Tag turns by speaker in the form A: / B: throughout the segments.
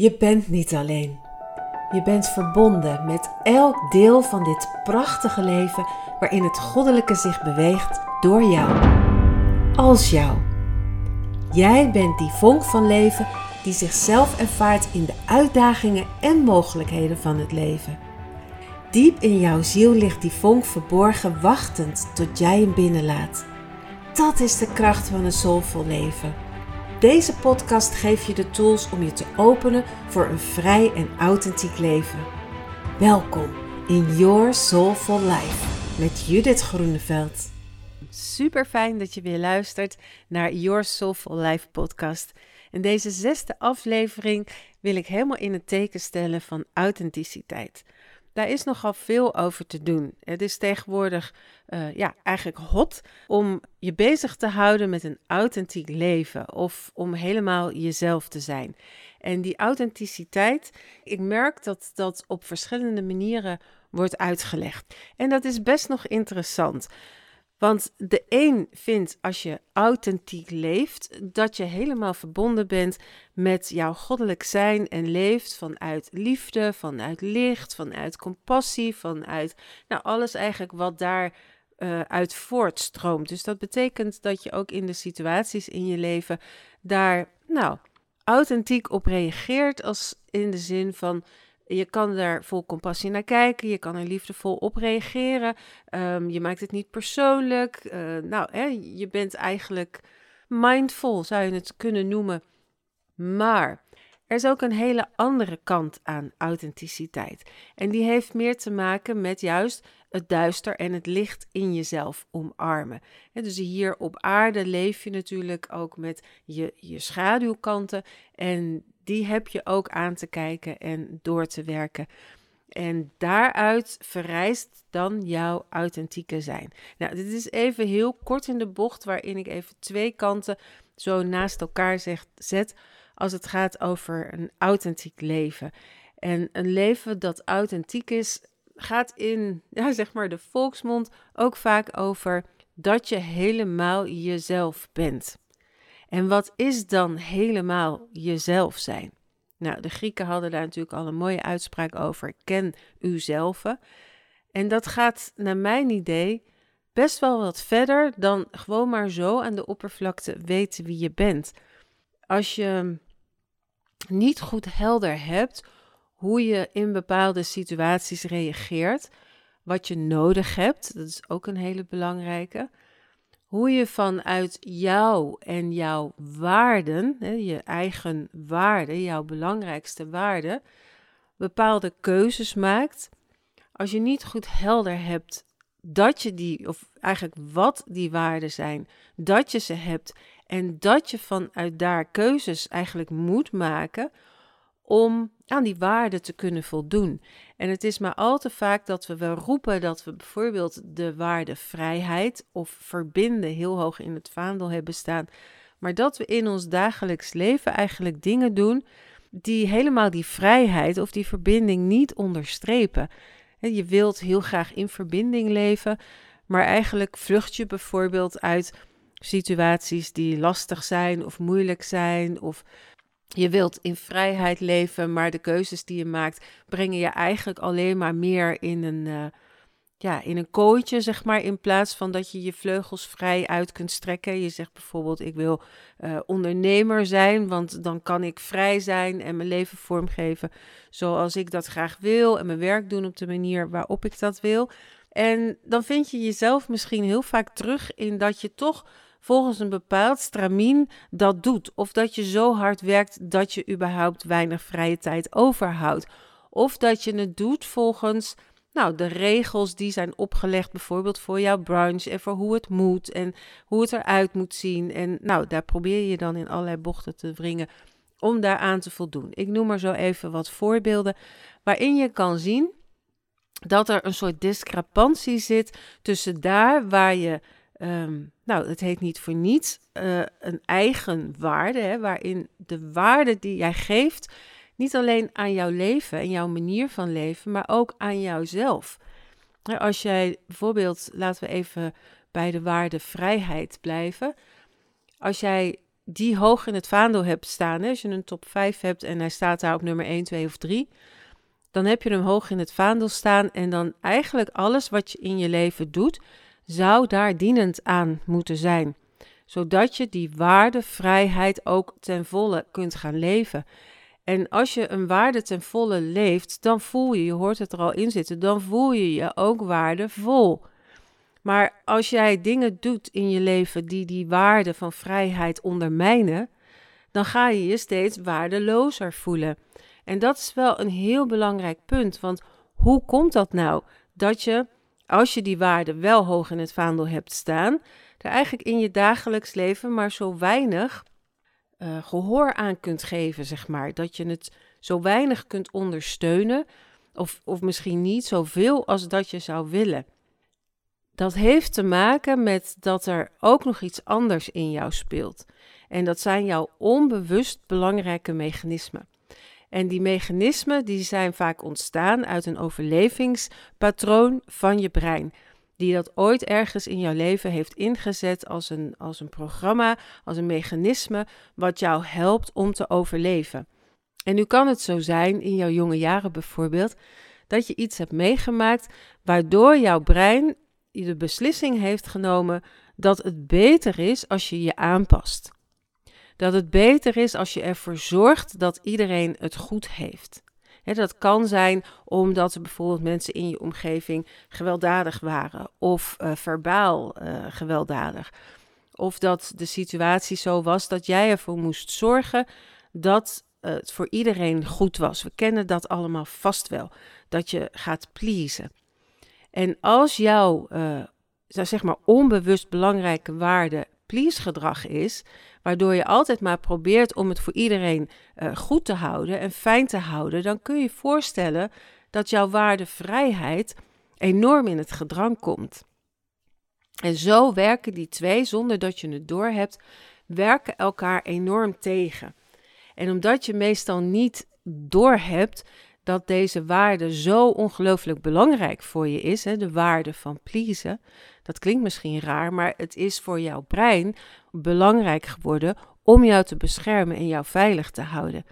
A: Je bent niet alleen. Je bent verbonden met elk deel van dit prachtige leven waarin het goddelijke zich beweegt door jou. Als jou. Jij bent die vonk van leven die zichzelf ervaart in de uitdagingen en mogelijkheden van het leven. Diep in jouw ziel ligt die vonk verborgen, wachtend tot jij hem binnenlaat. Dat is de kracht van een soulvol leven. Deze podcast geeft je de tools om je te openen voor een vrij en authentiek leven. Welkom in Your Soulful Life met Judith Groeneveld.
B: Super fijn dat je weer luistert naar Your Soulful Life podcast. In deze zesde aflevering wil ik helemaal in het teken stellen van authenticiteit daar is nogal veel over te doen. Het is tegenwoordig uh, ja, eigenlijk hot om je bezig te houden met een authentiek leven of om helemaal jezelf te zijn. En die authenticiteit, ik merk dat dat op verschillende manieren wordt uitgelegd. En dat is best nog interessant. Want de een vindt als je authentiek leeft, dat je helemaal verbonden bent met jouw goddelijk zijn en leeft vanuit liefde, vanuit licht, vanuit compassie, vanuit nou, alles eigenlijk wat daar uh, uit voortstroomt. Dus dat betekent dat je ook in de situaties in je leven daar nou authentiek op reageert, als in de zin van je kan daar vol compassie naar kijken. Je kan er liefdevol op reageren. Um, je maakt het niet persoonlijk. Uh, nou, hè, je bent eigenlijk mindful, zou je het kunnen noemen. Maar er is ook een hele andere kant aan authenticiteit. En die heeft meer te maken met juist het duister en het licht in jezelf omarmen. dus hier op aarde leef je natuurlijk ook met je, je schaduwkanten. En die heb je ook aan te kijken en door te werken. En daaruit verrijst dan jouw authentieke zijn. Nou, dit is even heel kort in de bocht, waarin ik even twee kanten zo naast elkaar zeg, zet als het gaat over een authentiek leven. En een leven dat authentiek is, gaat in, ja, zeg maar, de volksmond ook vaak over dat je helemaal jezelf bent. En wat is dan helemaal jezelf zijn? Nou, de Grieken hadden daar natuurlijk al een mooie uitspraak over: ken uzelf. En dat gaat naar mijn idee best wel wat verder dan gewoon maar zo aan de oppervlakte weten wie je bent. Als je niet goed helder hebt hoe je in bepaalde situaties reageert, wat je nodig hebt, dat is ook een hele belangrijke hoe je vanuit jou en jouw waarden, je eigen waarden, jouw belangrijkste waarden, bepaalde keuzes maakt. Als je niet goed helder hebt dat je die, of eigenlijk wat die waarden zijn, dat je ze hebt en dat je vanuit daar keuzes eigenlijk moet maken om aan die waarden te kunnen voldoen. En het is maar al te vaak dat we wel roepen dat we bijvoorbeeld de waarde vrijheid of verbinden heel hoog in het vaandel hebben staan, maar dat we in ons dagelijks leven eigenlijk dingen doen die helemaal die vrijheid of die verbinding niet onderstrepen. Je wilt heel graag in verbinding leven, maar eigenlijk vlucht je bijvoorbeeld uit situaties die lastig zijn of moeilijk zijn of je wilt in vrijheid leven, maar de keuzes die je maakt brengen je eigenlijk alleen maar meer in een, uh, ja, in een kooitje, zeg maar, in plaats van dat je je vleugels vrij uit kunt strekken. Je zegt bijvoorbeeld, ik wil uh, ondernemer zijn, want dan kan ik vrij zijn en mijn leven vormgeven zoals ik dat graag wil en mijn werk doen op de manier waarop ik dat wil. En dan vind je jezelf misschien heel vaak terug in dat je toch volgens een bepaald stramien dat doet. Of dat je zo hard werkt dat je überhaupt weinig vrije tijd overhoudt. Of dat je het doet volgens nou, de regels die zijn opgelegd, bijvoorbeeld voor jouw brunch en voor hoe het moet en hoe het eruit moet zien. En nou, daar probeer je dan in allerlei bochten te wringen om daaraan te voldoen. Ik noem maar zo even wat voorbeelden waarin je kan zien dat er een soort discrepantie zit tussen daar waar je Ehm, nou, het heet niet voor niets uh, een eigen waarde, hè, waarin de waarde die jij geeft, niet alleen aan jouw leven en jouw manier van leven, maar ook aan jouzelf. Als jij bijvoorbeeld, laten we even bij de waarde vrijheid blijven. Als jij die hoog in het vaandel hebt staan, hè, als je een top 5 hebt en hij staat daar op nummer 1, 2 of 3, dan heb je hem hoog in het vaandel staan en dan eigenlijk alles wat je in je leven doet, zou daar dienend aan moeten zijn. Zodat je die waarde, vrijheid ook ten volle kunt gaan leven. En als je een waarde ten volle leeft, dan voel je, je hoort het er al in zitten, dan voel je je ook waardevol. Maar als jij dingen doet in je leven die die waarde van vrijheid ondermijnen, dan ga je je steeds waardelozer voelen. En dat is wel een heel belangrijk punt, want hoe komt dat nou dat je, als je die waarde wel hoog in het vaandel hebt staan, er eigenlijk in je dagelijks leven maar zo weinig uh, gehoor aan kunt geven, zeg maar. Dat je het zo weinig kunt ondersteunen, of, of misschien niet zoveel als dat je zou willen. Dat heeft te maken met dat er ook nog iets anders in jou speelt. En dat zijn jouw onbewust belangrijke mechanismen. En die mechanismen die zijn vaak ontstaan uit een overlevingspatroon van je brein. Die dat ooit ergens in jouw leven heeft ingezet als een, als een programma, als een mechanisme wat jou helpt om te overleven. En nu kan het zo zijn, in jouw jonge jaren bijvoorbeeld, dat je iets hebt meegemaakt waardoor jouw brein de beslissing heeft genomen dat het beter is als je je aanpast. Dat het beter is als je ervoor zorgt dat iedereen het goed heeft. dat kan zijn omdat er bijvoorbeeld mensen in je omgeving gewelddadig waren of uh, verbaal uh, gewelddadig. Of dat de situatie zo was dat jij ervoor moest zorgen dat het voor iedereen goed was. We kennen dat allemaal vast wel, dat je gaat pleasen. En als jouw, zeg maar, onbewust belangrijke waarde please gedrag is, waardoor je altijd maar probeert om het voor iedereen uh, goed te houden en fijn te houden, dan kun je je voorstellen dat jouw waarde vrijheid enorm in het gedrang komt. En zo werken die twee, zonder dat je het doorhebt, werken elkaar enorm tegen. En omdat je meestal niet doorhebt dat deze waarde zo ongelooflijk belangrijk voor je is, hè, de waarde van pleasen. Dat klinkt misschien raar, maar het is voor jouw brein belangrijk geworden om jou te beschermen en jou veilig te houden.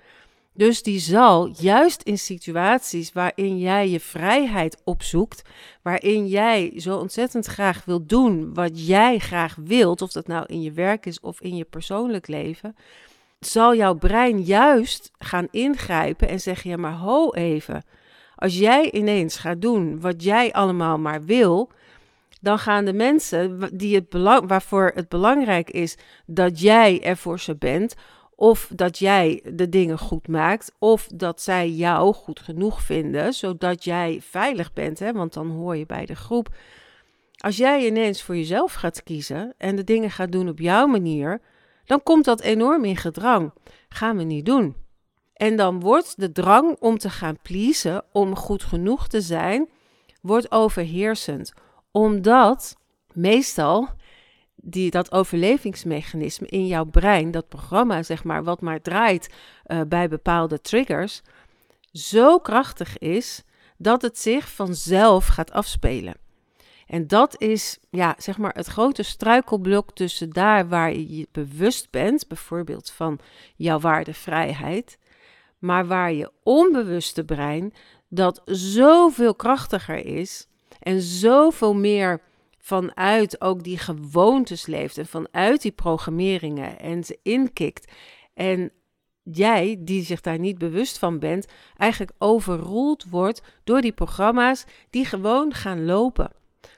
B: Dus die zal juist in situaties waarin jij je vrijheid opzoekt, waarin jij zo ontzettend graag wilt doen wat jij graag wilt, of dat nou in je werk is of in je persoonlijk leven, zal jouw brein juist gaan ingrijpen en zeggen: ja, maar ho even. Als jij ineens gaat doen wat jij allemaal maar wil, dan gaan de mensen die het belang, waarvoor het belangrijk is dat jij er voor ze bent, of dat jij de dingen goed maakt, of dat zij jou goed genoeg vinden, zodat jij veilig bent, hè, want dan hoor je bij de groep. Als jij ineens voor jezelf gaat kiezen en de dingen gaat doen op jouw manier, dan komt dat enorm in gedrang. Gaan we niet doen. En dan wordt de drang om te gaan pleasen, om goed genoeg te zijn, wordt overheersend. Omdat meestal die, dat overlevingsmechanisme in jouw brein, dat programma zeg maar, wat maar draait uh, bij bepaalde triggers, zo krachtig is dat het zich vanzelf gaat afspelen. En dat is ja, zeg maar het grote struikelblok tussen daar waar je je bewust bent, bijvoorbeeld van jouw waardevrijheid, maar waar je onbewuste brein dat zoveel krachtiger is en zoveel meer vanuit ook die gewoontes leeft en vanuit die programmeringen en ze inkikt. En jij, die zich daar niet bewust van bent, eigenlijk overroeld wordt door die programma's die gewoon gaan lopen.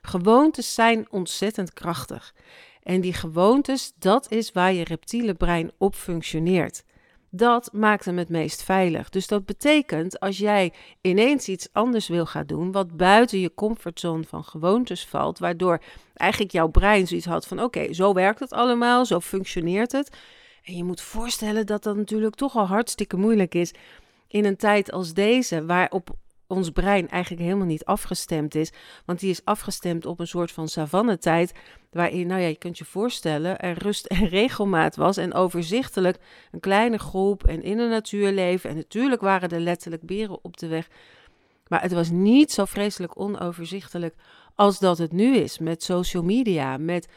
B: Gewoontes zijn ontzettend krachtig. En die gewoontes, dat is waar je reptiele brein op functioneert. Dat maakt hem het meest veilig. Dus dat betekent als jij ineens iets anders wil gaan doen, wat buiten je comfortzone van gewoontes valt, waardoor eigenlijk jouw brein zoiets had van: oké, zo werkt het allemaal, zo functioneert het. En je moet voorstellen dat dat natuurlijk toch al hartstikke moeilijk is in een tijd als deze, waarop ons brein eigenlijk helemaal niet afgestemd is. Want die is afgestemd op een soort van savannetijd. Waarin, nou ja, je kunt je voorstellen, er rust en regelmaat was. En overzichtelijk een kleine groep en in de natuur leven. En natuurlijk waren er letterlijk beren op de weg. Maar het was niet zo vreselijk onoverzichtelijk als dat het nu is. Met social media, met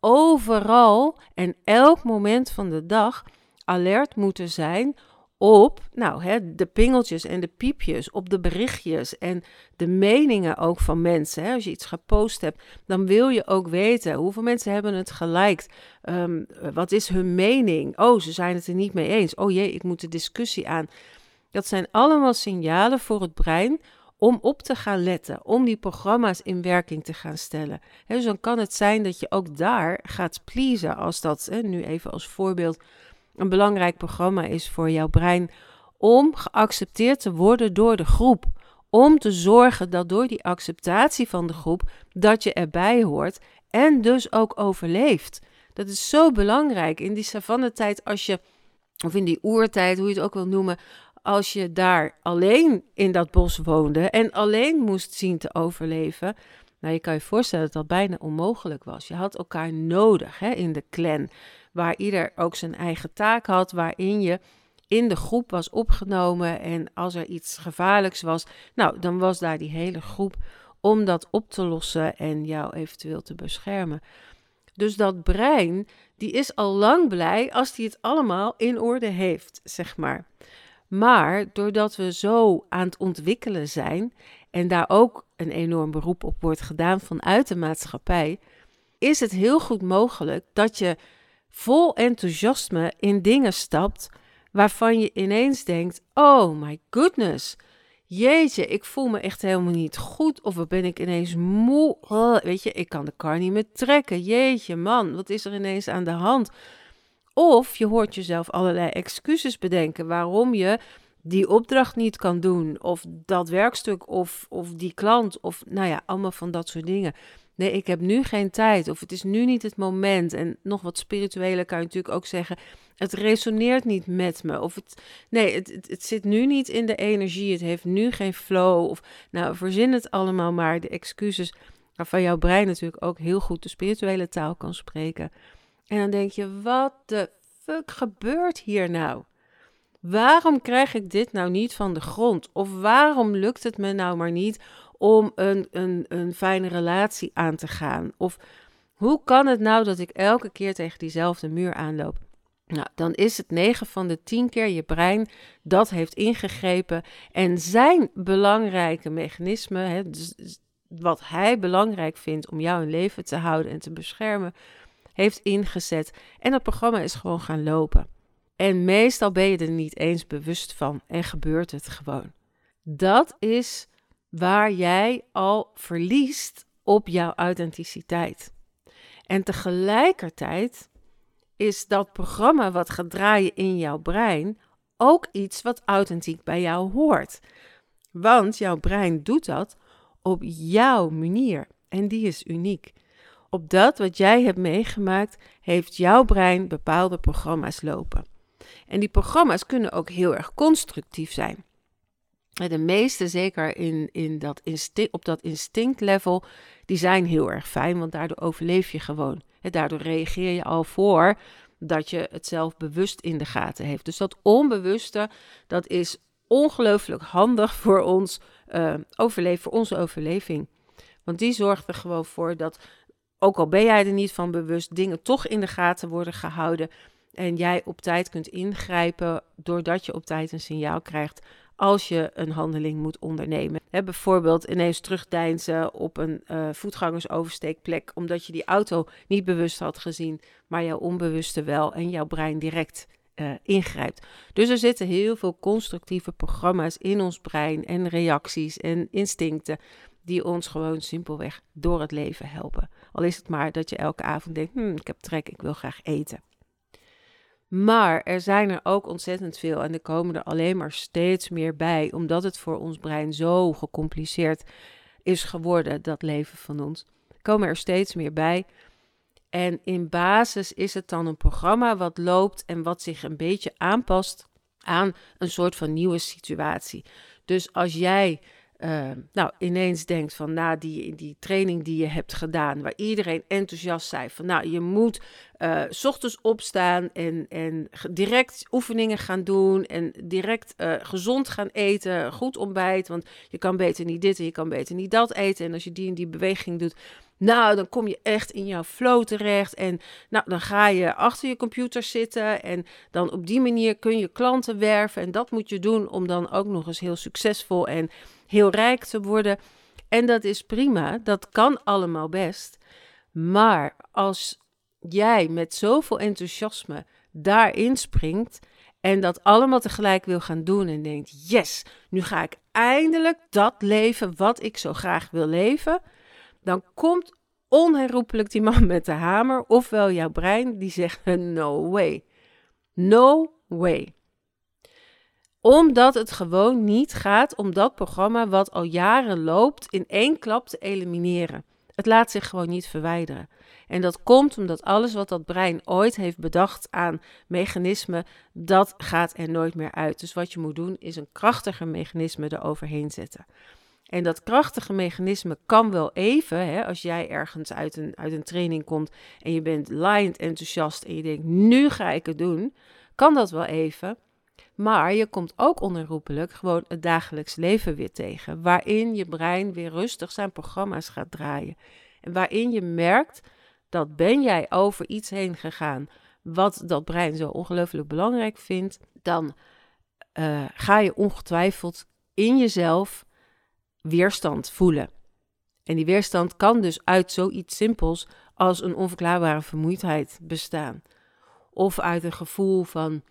B: overal en elk moment van de dag alert moeten zijn op nou, hè, de pingeltjes en de piepjes, op de berichtjes en de meningen ook van mensen. Hè. Als je iets gepost hebt, dan wil je ook weten hoeveel mensen hebben het geliked. Um, wat is hun mening? Oh, ze zijn het er niet mee eens. Oh jee, ik moet de discussie aan. Dat zijn allemaal signalen voor het brein om op te gaan letten, om die programma's in werking te gaan stellen. dus dan kan het zijn dat je ook daar gaat pleasen, als dat, nu even als voorbeeld, een belangrijk programma is voor jouw brein, om geaccepteerd te worden door de groep. Om te zorgen dat door die acceptatie van de groep, dat je erbij hoort en dus ook overleeft. Dat is zo belangrijk in die savannetijd als je, of in die oertijd, hoe je het ook wil noemen, als je daar alleen in dat bos woonde en alleen moest zien te overleven. Nou, je kan je voorstellen dat dat bijna onmogelijk was. Je had elkaar nodig hè, in de clan, waar ieder ook zijn eigen taak had, waarin je in de groep was opgenomen. En als er iets gevaarlijks was, nou, dan was daar die hele groep om dat op te lossen en jou eventueel te beschermen. Dus dat brein, die is al lang blij als die het allemaal in orde heeft, zeg maar. Maar doordat we zo aan het ontwikkelen zijn en daar ook een enorm beroep op wordt gedaan vanuit de maatschappij, is het heel goed mogelijk dat je vol enthousiasme in dingen stapt waarvan je ineens denkt: Oh my goodness, jeetje, ik voel me echt helemaal niet goed. Of ben ik ineens moe? Oh, weet je, ik kan de kar niet meer trekken. Jeetje, man, wat is er ineens aan de hand? Of je hoort jezelf allerlei excuses bedenken waarom je die opdracht niet kan doen, of dat werkstuk, of, of die klant, of nou ja, allemaal van dat soort dingen. Nee, ik heb nu geen tijd, of het is nu niet het moment. En nog wat spirituele kan je natuurlijk ook zeggen: het resoneert niet met me. Of het, nee, het, het, het zit nu niet in de energie, het heeft nu geen flow. Of nou, verzin het allemaal maar, de excuses waarvan jouw brein natuurlijk ook heel goed de spirituele taal kan spreken. En dan denk je, wat de fuck gebeurt hier nou? Waarom krijg ik dit nou niet van de grond? Of waarom lukt het me nou maar niet om een, een, een fijne relatie aan te gaan? Of hoe kan het nou dat ik elke keer tegen diezelfde muur aanloop? Nou, dan is het 9 van de 10 keer je brein dat heeft ingegrepen. En zijn belangrijke mechanisme, hè, dus wat hij belangrijk vindt om jou in leven te houden en te beschermen, heeft ingezet. En dat programma is gewoon gaan lopen. En meestal ben je er niet eens bewust van en gebeurt het gewoon. Dat is waar jij al verliest op jouw authenticiteit. En tegelijkertijd is dat programma wat gaat draaien in jouw brein ook iets wat authentiek bij jou hoort. Want jouw brein doet dat op jouw manier en die is uniek. Op dat wat jij hebt meegemaakt, heeft jouw brein bepaalde programma's lopen. En die programma's kunnen ook heel erg constructief zijn. De meeste, zeker in, in dat instinct, op dat instinct-level, die zijn heel erg fijn, want daardoor overleef je gewoon. Daardoor reageer je al voor dat je het zelf bewust in de gaten heeft. Dus dat onbewuste, dat is ongelooflijk handig voor ons uh, overleven, voor onze overleving. Want die zorgt er gewoon voor dat, ook al ben jij er niet van bewust, dingen toch in de gaten worden gehouden. En jij op tijd kunt ingrijpen doordat je op tijd een signaal krijgt als je een handeling moet ondernemen. Bijvoorbeeld ineens terugdeinzen op een uh, voetgangersoversteekplek omdat je die auto niet bewust had gezien, maar jouw onbewuste wel en jouw brein direct uh, ingrijpt. Dus er zitten heel veel constructieve programma's in ons brein en reacties en instincten die ons gewoon simpelweg door het leven helpen. Al is het maar dat je elke avond denkt: hm, ik heb trek, ik wil graag eten. Maar er zijn er ook ontzettend veel en er komen er alleen maar steeds meer bij, omdat het voor ons brein zo gecompliceerd is geworden, dat leven van ons. Komen er steeds meer bij. En in basis is het dan een programma wat loopt en wat zich een beetje aanpast aan een soort van nieuwe situatie. Dus als jij uh, nou, ineens denkt van na die, die training die je hebt gedaan, waar iedereen enthousiast zei van nou, je moet s ochtends opstaan en, en direct oefeningen gaan doen en direct uh, gezond gaan eten, goed ontbijt, want je kan beter niet dit en je kan beter niet dat eten. En als je die en die beweging doet, Nou, dan kom je echt in jouw flow terecht. En nou, dan ga je achter je computer zitten. En dan op die manier kun je klanten werven. En dat moet je doen om dan ook nog eens heel succesvol en heel rijk te worden. En dat is prima. Dat kan allemaal best. Maar als jij met zoveel enthousiasme daarin springt en dat allemaal tegelijk wil gaan doen en denkt: yes, nu ga ik eindelijk dat leven wat ik zo graag wil leven, dan komt onherroepelijk die man met de hamer, ofwel jouw brein, die zegt: no way. No way omdat het gewoon niet gaat om dat programma wat al jaren loopt in één klap te elimineren. Het laat zich gewoon niet verwijderen. En dat komt omdat alles wat dat brein ooit heeft bedacht aan mechanismen, dat gaat er nooit meer uit. Dus wat je moet doen is een krachtiger mechanisme eroverheen zetten. En dat krachtige mechanisme kan wel even, hè, als jij ergens uit een, uit een training komt en je bent laaiend enthousiast en je denkt, nu ga ik het doen, kan dat wel even. Maar je komt ook onherroepelijk gewoon het dagelijks leven weer tegen, waarin je brein weer rustig zijn programma's gaat draaien. En waarin je merkt dat ben jij over iets heen gegaan wat dat brein zo ongelooflijk belangrijk vindt, dan uh, ga je ongetwijfeld in jezelf weerstand voelen. En die weerstand kan dus uit zoiets simpels als een onverklaarbare vermoeidheid bestaan. Of uit een gevoel van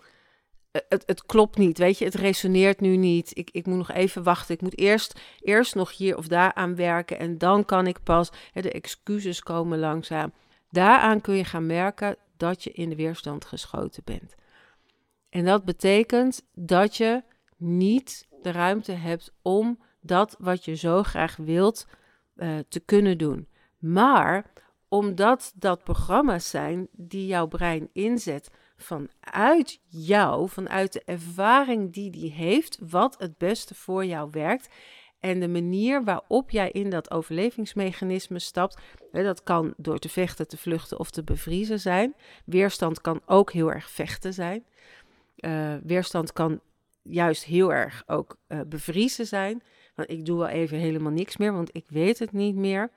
B: het, het klopt niet, weet je, het resoneert nu niet. Ik, ik moet nog even wachten. Ik moet eerst, eerst nog hier of daar aan werken en dan kan ik pas. Hè, de excuses komen langzaam. Daaraan kun je gaan merken dat je in de weerstand geschoten bent. En dat betekent dat je niet de ruimte hebt om dat wat je zo graag wilt uh, te kunnen doen. Maar omdat dat programma's zijn die jouw brein inzet vanuit jou, vanuit de ervaring die die heeft, wat het beste voor jou werkt. En de manier waarop jij in dat overlevingsmechanisme stapt, dat kan door te vechten, te vluchten of te bevriezen zijn. Weerstand kan ook heel erg vechten zijn. Uh, weerstand kan juist heel erg ook uh, bevriezen zijn. Want ik doe wel even helemaal niks meer, want ik weet het niet meer.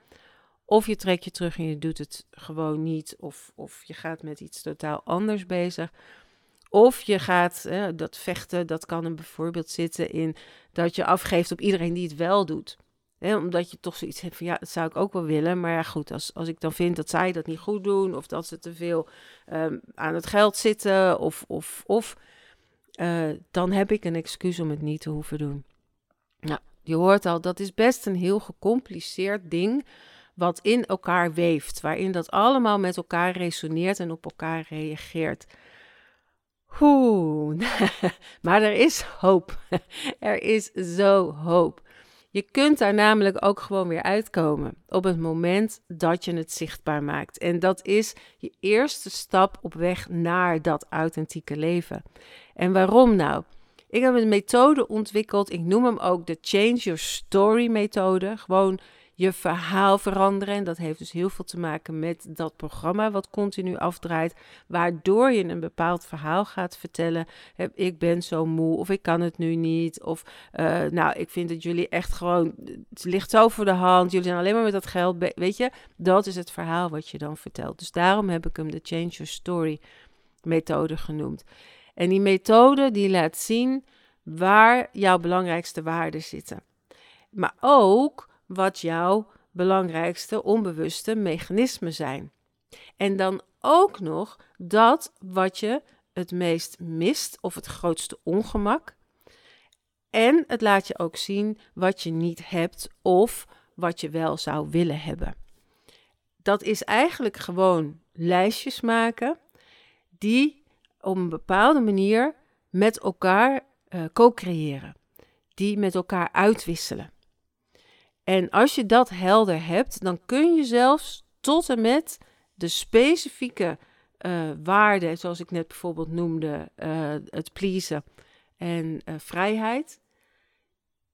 B: Of je trekt je terug en je doet het gewoon niet. Of, of je gaat met iets totaal anders bezig. Of je gaat, dat vechten, dat kan er bijvoorbeeld zitten in dat je afgeeft op iedereen die het wel doet. omdat je toch zoiets hebt van ja, dat zou ik ook wel willen. Maar ja, goed, als, als ik dan vind dat zij dat niet goed doen. Of dat ze te veel um, aan het geld zitten. Of, of, of uh, dan heb ik een excuus om het niet te hoeven doen. Nou, je hoort al, dat is best een heel gecompliceerd ding wat in elkaar weeft, waarin dat allemaal met elkaar resoneert en op elkaar reageert. Oeh, maar er is hoop. er is zo hoop. Je kunt daar namelijk ook gewoon weer uitkomen op het moment dat je het zichtbaar maakt. En dat is je eerste stap op weg naar dat authentieke leven. En waarom nou? Ik heb een methode ontwikkeld. Ik noem hem ook de Change Your Story methode. Gewoon je verhaal veranderen. En dat heeft dus heel veel te maken met dat programma wat continu afdraait, waardoor je een bepaald verhaal gaat vertellen. Ik ben zo moe, of ik kan het nu niet, of uh, nou, ik vind dat jullie echt gewoon, het ligt zo voor de hand, jullie zijn alleen maar met dat geld, weet je, dat is het verhaal wat je dan vertelt. Dus daarom heb ik hem de Change Your Story methode genoemd. En die methode die laat zien waar jouw belangrijkste waarden zitten. Maar ook wat jouw belangrijkste onbewuste mechanismen zijn. En dan ook nog dat wat je het meest mist of het grootste ongemak. En het laat je ook zien wat je niet hebt of wat je wel zou willen hebben. Dat is eigenlijk gewoon lijstjes maken die op een bepaalde manier met elkaar uh, co-creëren, die met elkaar uitwisselen. En als je dat helder hebt, dan kun je zelfs tot en met de specifieke uh, waarden, zoals ik net bijvoorbeeld noemde, uh, het pleasen en uh, vrijheid,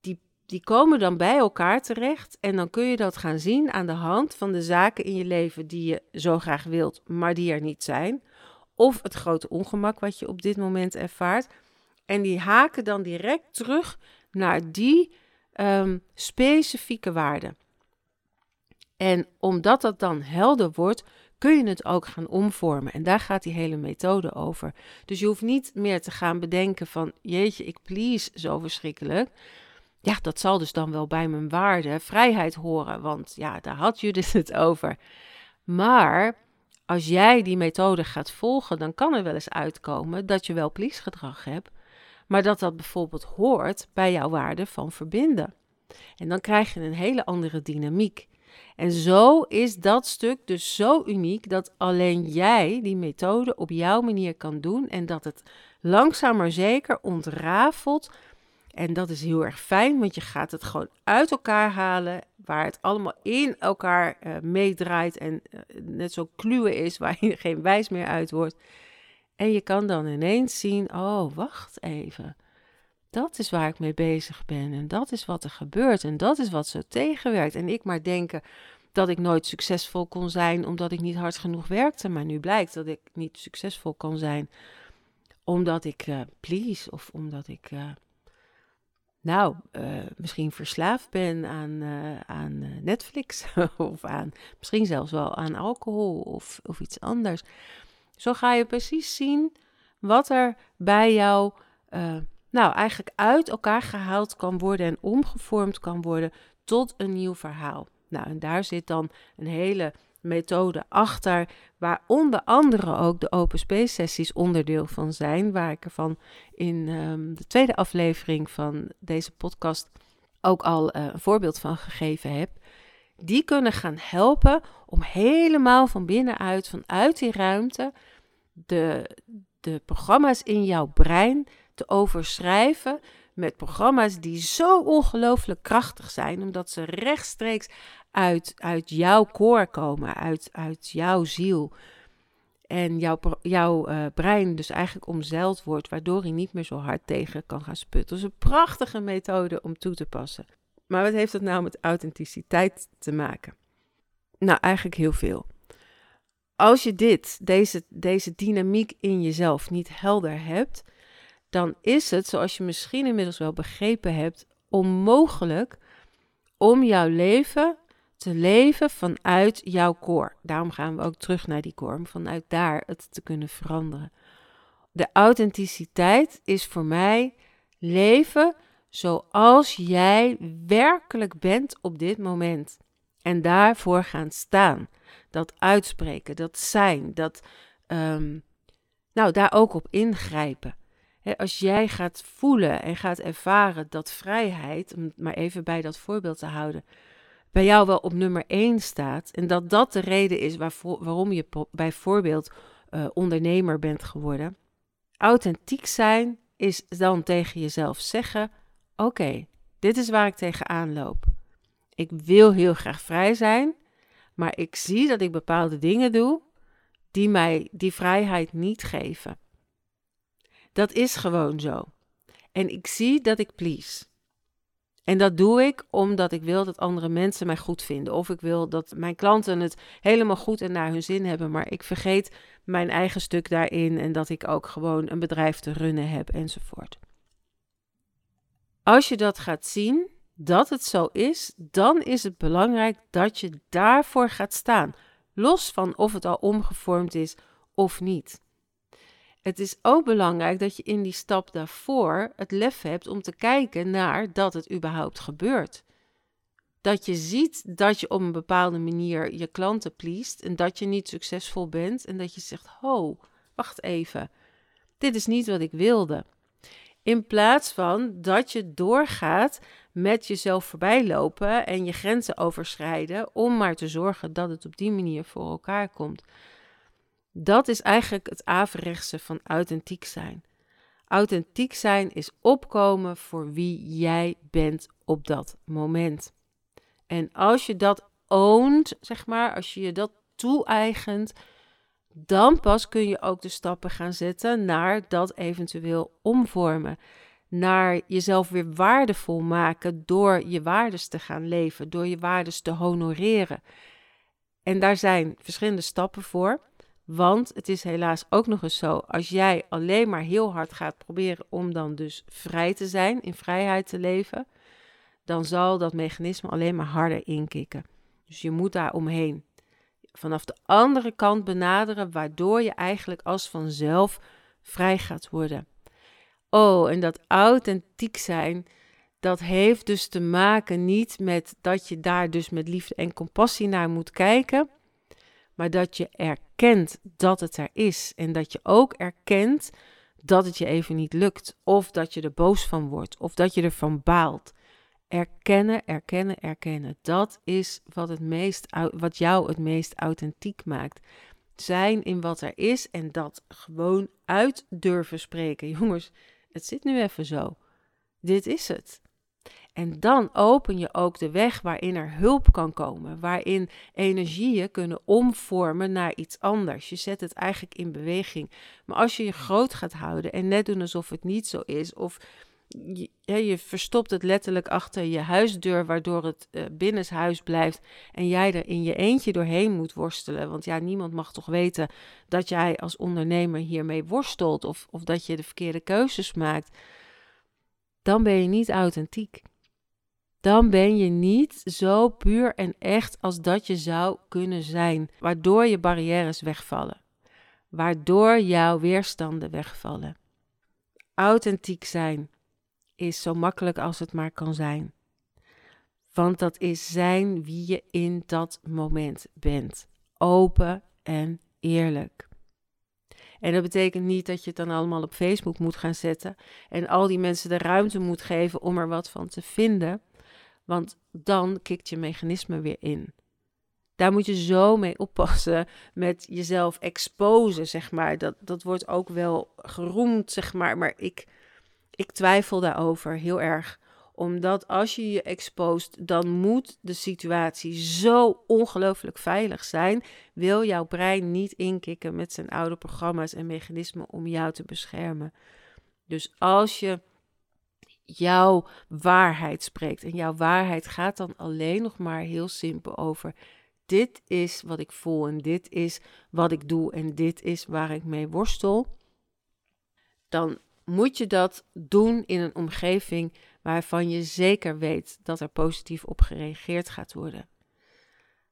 B: die, die komen dan bij elkaar terecht. En dan kun je dat gaan zien aan de hand van de zaken in je leven die je zo graag wilt, maar die er niet zijn. Of het grote ongemak wat je op dit moment ervaart. En die haken dan direct terug naar die um, specifieke waarden. En omdat dat dan helder wordt, kun je het ook gaan omvormen. En daar gaat die hele methode over. Dus je hoeft niet meer te gaan bedenken van, jeetje, ik please zo verschrikkelijk. Ja, dat zal dus dan wel bij mijn waarde vrijheid horen, want ja, daar had Judith het over. Maar als jij die methode gaat volgen, dan kan er wel eens uitkomen dat je wel please gedrag hebt, maar dat dat bijvoorbeeld hoort bij jouw waarde van verbinden. En dan krijg je een hele andere dynamiek. En zo is dat stuk dus zo uniek dat alleen jij die methode op jouw manier kan doen en dat het langzaam maar zeker ontrafelt. En dat is heel erg fijn, want je gaat het gewoon uit elkaar halen, waar het allemaal in elkaar uh, meedraait en uh, net zo kluwen is, waar je geen wijs meer uit wordt. En je kan dan ineens zien, oh, wacht even. Dat is waar ik mee bezig ben en dat is wat er gebeurt en dat is wat zo tegenwerkt. En ik maar denken dat ik nooit succesvol kon zijn omdat ik niet hard genoeg werkte. Maar nu blijkt dat ik niet succesvol kan zijn omdat ik uh, please of omdat ik, uh, nou, uh, misschien verslaafd ben aan, aan Netflix of aan, misschien zelfs wel aan alcohol of, of iets anders. Zo ga je precies zien wat er bij jou nou, eigenlijk uit elkaar gehaald kan worden en omgevormd kan worden tot een nieuw verhaal. Nou, en daar zit dan een hele methode achter, waar onder andere ook de open space sessies onderdeel van zijn, waar ik ervan in um, de tweede aflevering van deze podcast ook al uh, een voorbeeld van gegeven heb. Die kunnen gaan helpen om helemaal van binnenuit, vanuit die ruimte, de, de programma's in jouw brein te overschrijven met programma's die zo ongelooflijk krachtig zijn, omdat ze rechtstreeks uit, uit jouw koor komen, uit, uit jouw ziel. En jouw, jouw uh, brein dus eigenlijk omzeild wordt, waardoor hij niet meer zo hard tegen kan gaan sputten. Dus een prachtige methode om toe te passen. Maar wat heeft dat nou met authenticiteit te maken? Nou, eigenlijk heel veel. Als je dit, deze, deze dynamiek in jezelf niet helder hebt, dan is het, zoals je misschien inmiddels wel begrepen hebt, onmogelijk om jouw leven te leven vanuit jouw koor. Daarom gaan we ook terug naar die koor, om vanuit daar het te kunnen veranderen. De authenticiteit is voor mij leven zoals jij werkelijk bent op dit moment. En daarvoor gaan staan. Dat uitspreken, dat zijn, dat um, nou, daar ook op ingrijpen als jij gaat voelen en gaat ervaren dat vrijheid, om maar even bij dat voorbeeld te houden, bij jou wel op nummer 1 staat. En dat dat de reden is waarvoor, waarom je bijvoorbeeld uh, ondernemer bent geworden. Authentiek zijn is dan tegen jezelf zeggen: Oké, dit is waar ik tegenaan loop. Ik wil heel graag vrij zijn, maar ik zie dat ik bepaalde dingen doe die mij die vrijheid niet geven. Dat is gewoon zo. En ik zie dat ik please. En dat doe ik omdat ik wil dat andere mensen mij goed vinden. Of ik wil dat mijn klanten het helemaal goed en naar hun zin hebben. Maar ik vergeet mijn eigen stuk daarin. En dat ik ook gewoon een bedrijf te runnen heb enzovoort. Als je dat gaat zien, dat het zo is, dan is het belangrijk dat je daarvoor gaat staan. Los van of het al omgevormd is of niet het is ook belangrijk dat je in die stap daarvoor het lef hebt om te kijken naar dat het überhaupt gebeurt. Dat je ziet dat je op een bepaalde manier je klanten pleest en dat je niet succesvol bent en dat je zegt: Ho, wacht even, dit is niet wat ik wilde. In plaats van dat je doorgaat met jezelf voorbijlopen en je grenzen overschrijden om maar te zorgen dat het op die manier voor elkaar komt. Dat is eigenlijk het averechtse van authentiek zijn. Authentiek zijn is opkomen voor wie jij bent op dat moment. En als je dat oont, zeg maar, als je je dat toe-eigent, dan pas kun je ook de stappen gaan zetten naar dat eventueel omvormen. Naar jezelf weer waardevol maken door je waardes te gaan leven, door je waardes te honoreren. En daar zijn verschillende stappen voor. Want het is helaas ook nog eens zo, als jij alleen maar heel hard gaat proberen om dan dus vrij te zijn, in vrijheid te leven, dan zal dat mechanisme alleen maar harder inkikken. Dus je moet daar omheen. Vanaf de andere kant benaderen, waardoor je eigenlijk als vanzelf vrij gaat worden. Oh, en dat authentiek zijn, dat heeft dus te maken niet met dat je daar dus met liefde en compassie naar moet kijken, maar dat je erkent dat het er is en dat je ook erkent dat het je even niet lukt, of dat je er boos van wordt, of dat je ervan baalt. Erkennen, erkennen, erkennen. Dat is wat, het meest, wat jou het meest authentiek maakt. Zijn in wat er is en dat gewoon uit durven spreken. Jongens, het zit nu even zo. Dit is het. En dan open je ook de weg waarin er hulp kan komen, waarin energieën kunnen omvormen naar iets anders. Je zet het eigenlijk in beweging. Maar als je je groot gaat houden en net doen alsof het niet zo is, of je, verstopt het letterlijk achter je huisdeur, waardoor het uh, binnenshuis blijft en jij er in je eentje doorheen moet worstelen. Want ja, niemand mag toch weten dat jij als ondernemer hiermee worstelt of, of dat je de verkeerde keuzes maakt. Dan ben je niet authentiek dan ben je niet zo puur en echt als dat je zou kunnen zijn, waardoor je barrières wegvallen, waardoor jouw weerstanden wegvallen. Authentiek zijn is zo makkelijk als het maar kan zijn. Want dat is zijn wie je in dat moment bent. Open en eerlijk. En dat betekent niet dat je het dan allemaal op Facebook moet gaan zetten en al die mensen de ruimte moet geven om er wat van te vinden. Want dan kikt je mechanisme weer in. Daar moet je zo mee oppassen met jezelf exposen, zeg maar. Dat, dat wordt ook wel geroemd, zeg maar. Maar ik, ik twijfel daarover heel erg. Omdat als je je expost, dan moet de situatie zo ongelooflijk veilig zijn. Wil jouw brein niet inkikken met zijn oude programma's en mechanismen om jou te beschermen. Dus als je jouw waarheid spreekt. En jouw waarheid gaat dan alleen nog maar heel simpel over: dit is wat ik voel en dit is wat ik doe en dit is waar ik mee worstel. Dan moet je dat doen in een omgeving waarvan je zeker weet dat er positief op gereageerd gaat worden.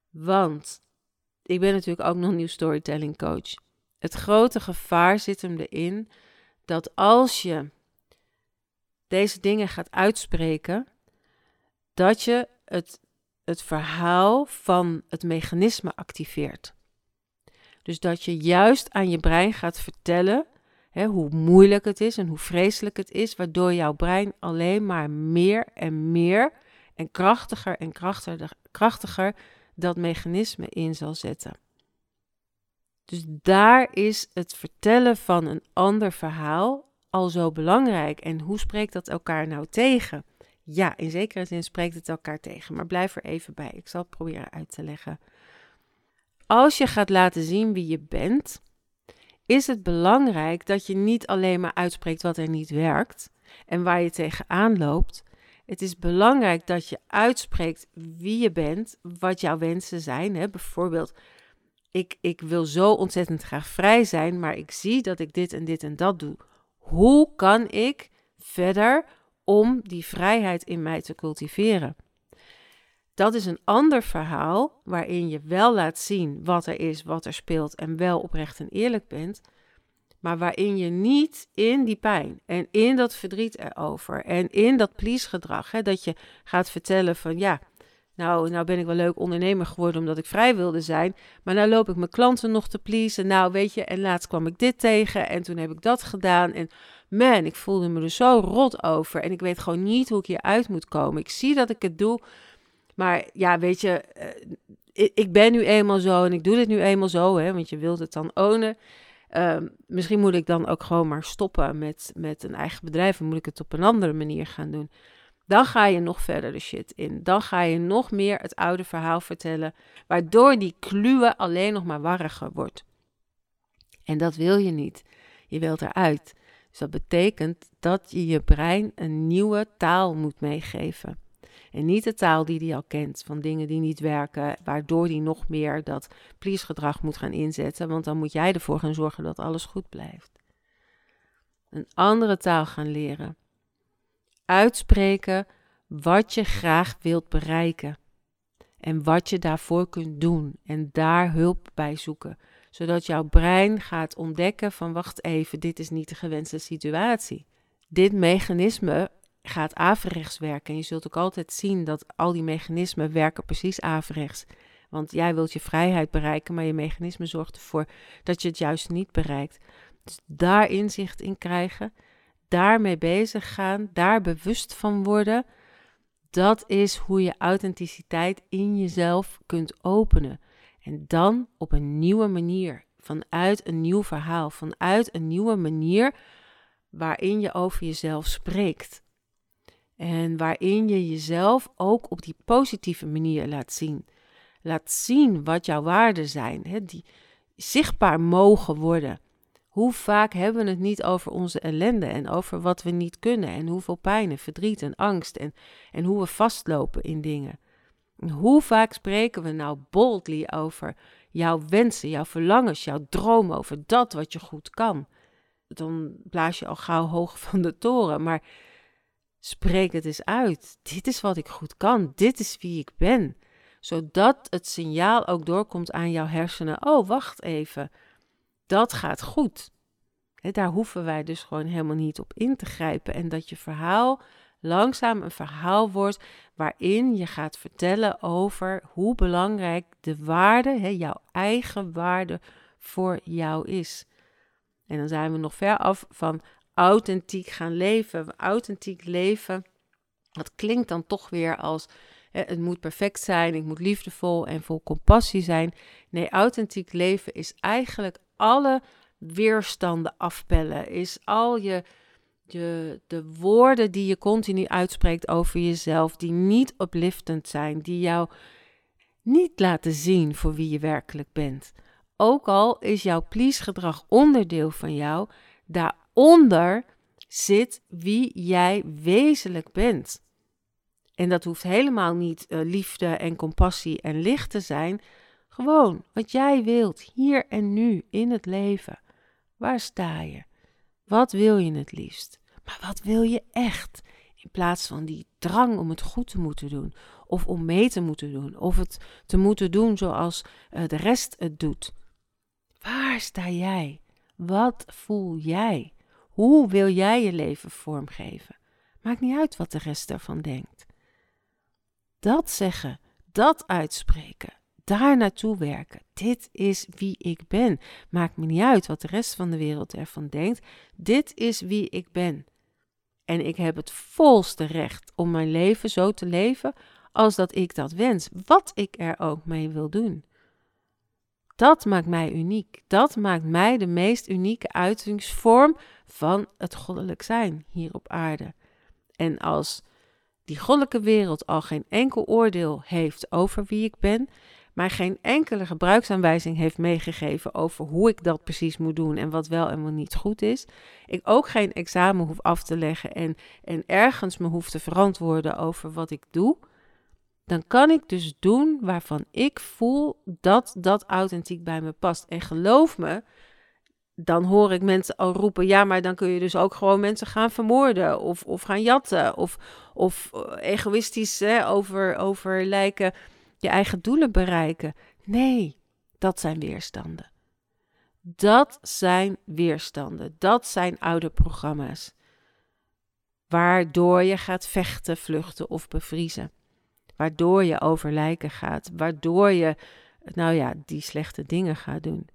B: Want ik ben natuurlijk ook nog nieuw storytelling coach. Het grote gevaar zit hem erin dat als je deze dingen gaat uitspreken, dat je het, het verhaal van het mechanisme activeert. Dus dat je juist aan je brein gaat vertellen hoe moeilijk het is en hoe vreselijk het is, waardoor jouw brein alleen maar meer en meer en krachtiger en krachtiger, krachtiger dat mechanisme in zal zetten. Dus daar is het vertellen van een ander verhaal al zo belangrijk? En hoe spreekt dat elkaar nou tegen? Ja, in zekere zin spreekt het elkaar tegen, maar blijf er even bij. Ik zal het proberen uit te leggen. Als je gaat laten zien wie je bent, is het belangrijk dat je niet alleen maar uitspreekt wat er niet werkt en waar je tegenaan loopt. Het is belangrijk dat je uitspreekt wie je bent, wat jouw wensen zijn. Hè? Bijvoorbeeld, ik, ik wil zo ontzettend graag vrij zijn, maar ik zie dat ik dit en dit en dat doe. Hoe kan ik verder om die vrijheid in mij te cultiveren? Dat is een ander verhaal waarin je wel laat zien wat er is, wat er speelt en wel oprecht en eerlijk bent, maar waarin je niet in die pijn en in dat verdriet erover en in dat please-gedrag, dat je gaat vertellen van ja, nou, nou ben ik wel leuk ondernemer geworden omdat ik vrij wilde zijn. Maar nou loop ik mijn klanten nog te pleasen. Nou, weet je, en laatst kwam ik dit tegen en toen heb ik dat gedaan. En man, ik voelde me er zo rot over. En ik weet gewoon niet hoe ik hieruit moet komen. Ik zie dat ik het doe. Maar ja, weet je, uh, ik, ben nu eenmaal zo en ik doe dit nu eenmaal zo. Hè, want je wilt het dan ownen. Uh, misschien moet ik dan ook gewoon maar stoppen met, met een eigen bedrijf. En moet ik het op een andere manier gaan doen. Dan ga je nog verder de shit in. Dan ga je nog meer het oude verhaal vertellen, waardoor die kluwe alleen nog maar warriger wordt. En dat wil je niet. Je wilt eruit. Dus dat betekent dat je je brein een nieuwe taal moet meegeven. En niet de taal die hij al kent, van dingen die niet werken, waardoor hij nog meer dat please-gedrag moet gaan inzetten, want dan moet jij ervoor gaan zorgen dat alles goed blijft. Een andere taal gaan leren uitspreken wat je graag wilt bereiken. En wat je daarvoor kunt doen en daar hulp bij zoeken. Zodat jouw brein gaat ontdekken van wacht even, dit is niet de gewenste situatie. Dit mechanisme gaat averechts werken. En je zult ook altijd zien dat al die mechanismen werken precies averechts. Want jij wilt je vrijheid bereiken, maar je mechanisme zorgt ervoor dat je het juist niet bereikt. Dus daar inzicht in krijgen, daarmee bezig gaan, daar bewust van worden. Dat is hoe je authenticiteit in jezelf kunt openen. En dan op een nieuwe manier, vanuit een nieuw verhaal, vanuit een nieuwe manier waarin je over jezelf spreekt. En waarin je jezelf ook op die positieve manier laat zien. Laat zien wat jouw waarden zijn, hè, die zichtbaar mogen worden. Hoe vaak hebben we het niet over onze ellende en over wat we niet kunnen en hoeveel pijn en verdriet en angst en, en hoe we vastlopen in dingen. En hoe vaak spreken we nou boldly over jouw wensen, jouw verlangens, jouw dromen, over dat wat je goed kan. Dan blaas je al gauw hoog van de toren, maar spreek het eens uit. Dit is wat ik goed kan, dit is wie ik ben. Zodat het signaal ook doorkomt aan jouw hersenen. Oh, wacht even dat gaat goed. daar hoeven wij dus gewoon helemaal niet op in te grijpen. En dat je verhaal langzaam een verhaal wordt waarin je gaat vertellen over hoe belangrijk de waarde, jouw eigen waarde voor jou is. En dan zijn we nog ver af van authentiek gaan leven. Authentiek leven, dat klinkt dan toch weer als het moet perfect zijn, ik moet liefdevol en vol compassie zijn. Nee, authentiek leven is eigenlijk alle weerstanden afpellen. Is al je, je, de woorden die je continu uitspreekt over jezelf, die niet opliftend zijn, die jou niet laten zien voor wie je werkelijk bent. Ook al is jouw please-gedrag onderdeel van jou, daaronder zit wie jij wezenlijk bent. En dat hoeft helemaal niet uh, liefde en compassie en licht te zijn. Gewoon wat jij wilt, hier en nu in het leven. Waar sta je? Wat wil je het liefst? Maar wat wil je echt? In plaats van die drang om het goed te moeten doen, of om mee te moeten doen, of het te moeten doen zoals uh, de rest het doet. Waar sta jij? Wat voel jij? Hoe wil jij je leven vormgeven? Maakt niet uit wat de rest ervan denkt. Dat zeggen, dat uitspreken, daar naartoe werken. Dit is wie ik ben. Maakt me niet uit wat de rest van de wereld ervan denkt. Dit is wie ik ben. En ik heb het volste recht om mijn leven zo te leven als dat ik dat wens, wat ik er ook mee wil doen. Dat maakt mij uniek. Dat maakt mij de meest unieke uitingsvorm van het goddelijk zijn hier op aarde. En als die goddelijke wereld al geen enkel oordeel heeft over wie ik ben, maar geen enkele gebruiksaanwijzing heeft meegegeven over hoe ik dat precies moet doen en wat wel en wat niet goed is. Ik ook geen examen hoef af te leggen en, en ergens me hoef te verantwoorden over wat ik doe. Dan kan ik dus doen waarvan ik voel dat dat authentiek bij me past. En geloof me, dan hoor ik mensen al roepen: ja, maar dan kun je dus ook gewoon mensen gaan vermoorden of, of gaan jatten of, of eh, egoïstisch hè, over, over lijken je eigen doelen bereiken. Nee, dat zijn weerstanden. Dat zijn weerstanden. Dat zijn oude programma's. Waardoor je gaat vechten, vluchten of bevriezen. Waardoor je over lijken gaat. Waardoor je, nou ja, die slechte dingen gaat doen.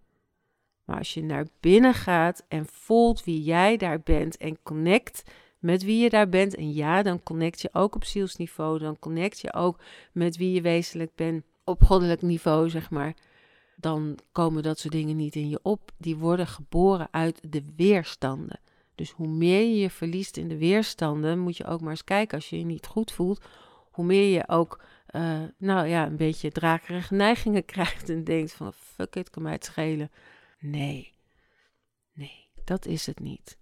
B: Maar als je naar binnen gaat en voelt wie jij daar bent en connect met wie je daar bent. En ja, dan connect je ook op zielsniveau. Dan connect je ook met wie je wezenlijk bent op goddelijk niveau, zeg maar. Dan komen dat soort dingen niet in je op. Die worden geboren uit de weerstanden. Dus hoe meer je je verliest in de weerstanden, moet je ook maar eens kijken als je je niet goed voelt. Hoe meer je ook, uh, nou ja, een beetje drakerige neigingen krijgt en denkt van fuck it, kan mij het schelen. Nee, nee, dat is het niet.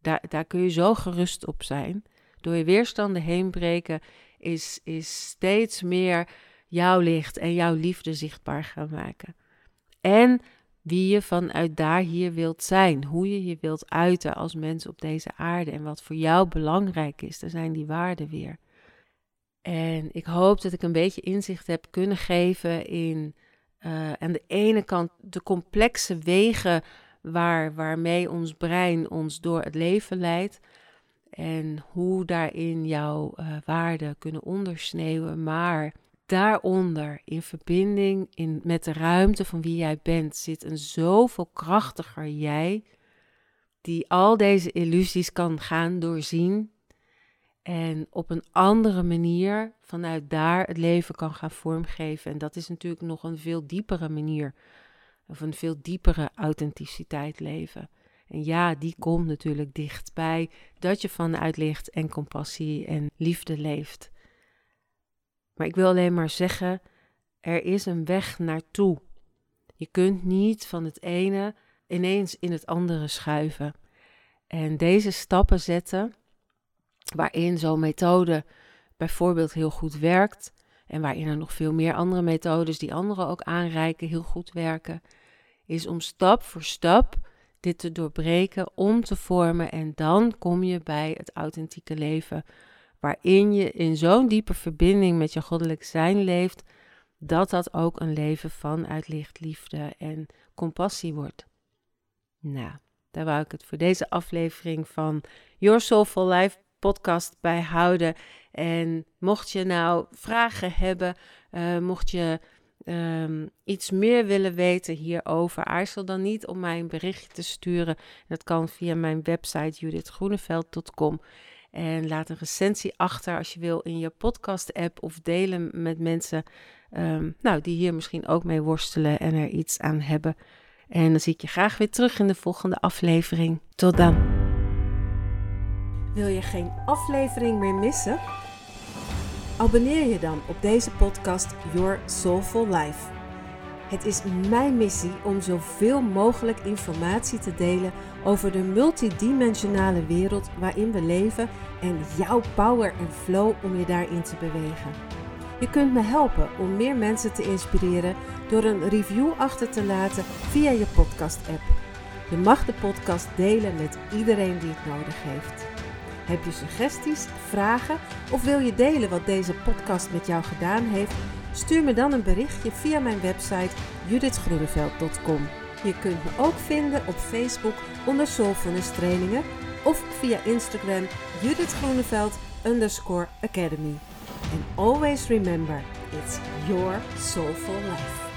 B: Daar, daar kun je zo gerust op zijn. Door je weerstanden heen breken is, is steeds meer jouw licht en jouw liefde zichtbaar gaan maken. En wie je vanuit daar hier wilt zijn, hoe je je wilt uiten als mens op deze aarde en wat voor jou belangrijk is, daar zijn die waarden weer. En ik hoop dat ik een beetje inzicht heb kunnen geven in uh, aan de ene kant de complexe wegen waar, waarmee ons brein ons door het leven leidt. En hoe daarin jouw uh, waarden kunnen ondersneeuwen. Maar daaronder, in verbinding in, met de ruimte van wie jij bent, zit een zoveel krachtiger jij. Die al deze illusies kan gaan doorzien. En op een andere manier vanuit daar het leven kan gaan vormgeven. En dat is natuurlijk nog een veel diepere manier. Of een veel diepere authenticiteit leven. En ja, die komt natuurlijk dichtbij dat je vanuit licht en compassie en liefde leeft. Maar ik wil alleen maar zeggen, er is een weg naartoe. Je kunt niet van het ene ineens in het andere schuiven. En deze stappen zetten, waarin zo'n methode bijvoorbeeld heel goed werkt, en waarin er nog veel meer andere methodes die anderen ook aanreiken heel goed werken, is om stap voor stap dit te doorbreken, om te vormen en dan kom je bij het authentieke leven, waarin je in zo'n diepe verbinding met je goddelijk zijn leeft, dat dat ook een leven van uitlicht, liefde en compassie wordt. Nou, daar wou ik het voor deze aflevering van Your Soulful Life podcast bij houden. En mocht je nou vragen hebben, uh, mocht je um, iets meer willen weten hierover, aarzel dan niet om mij een berichtje te sturen. Dat kan via mijn website judithgroeneveld.com. En laat een recensie achter als je wil in je podcast-app of delen met mensen um, nou, die hier misschien ook mee worstelen en er iets aan hebben. En dan zie ik je graag weer terug in de volgende aflevering. Tot dan.
A: Wil je geen aflevering meer missen? Abonneer je dan op deze podcast Your Soulful Life. Het is mijn missie om zoveel mogelijk informatie te delen over de multidimensionale wereld waarin we leven en jouw power en flow om je daarin te bewegen. Je kunt me helpen om meer mensen te inspireren door een review achter te laten via je podcast-app. Je mag de podcast delen met iedereen die het nodig heeft. Heb je suggesties, vragen of wil je delen wat deze podcast met jou gedaan heeft? Stuur me dan een berichtje via mijn website judithgroeneveld.com. Je kunt me ook vinden op Facebook onder Soulfulness Trainingen of via Instagram Judith Groeneveld underscore Academy. And always remember, it's your soulful life.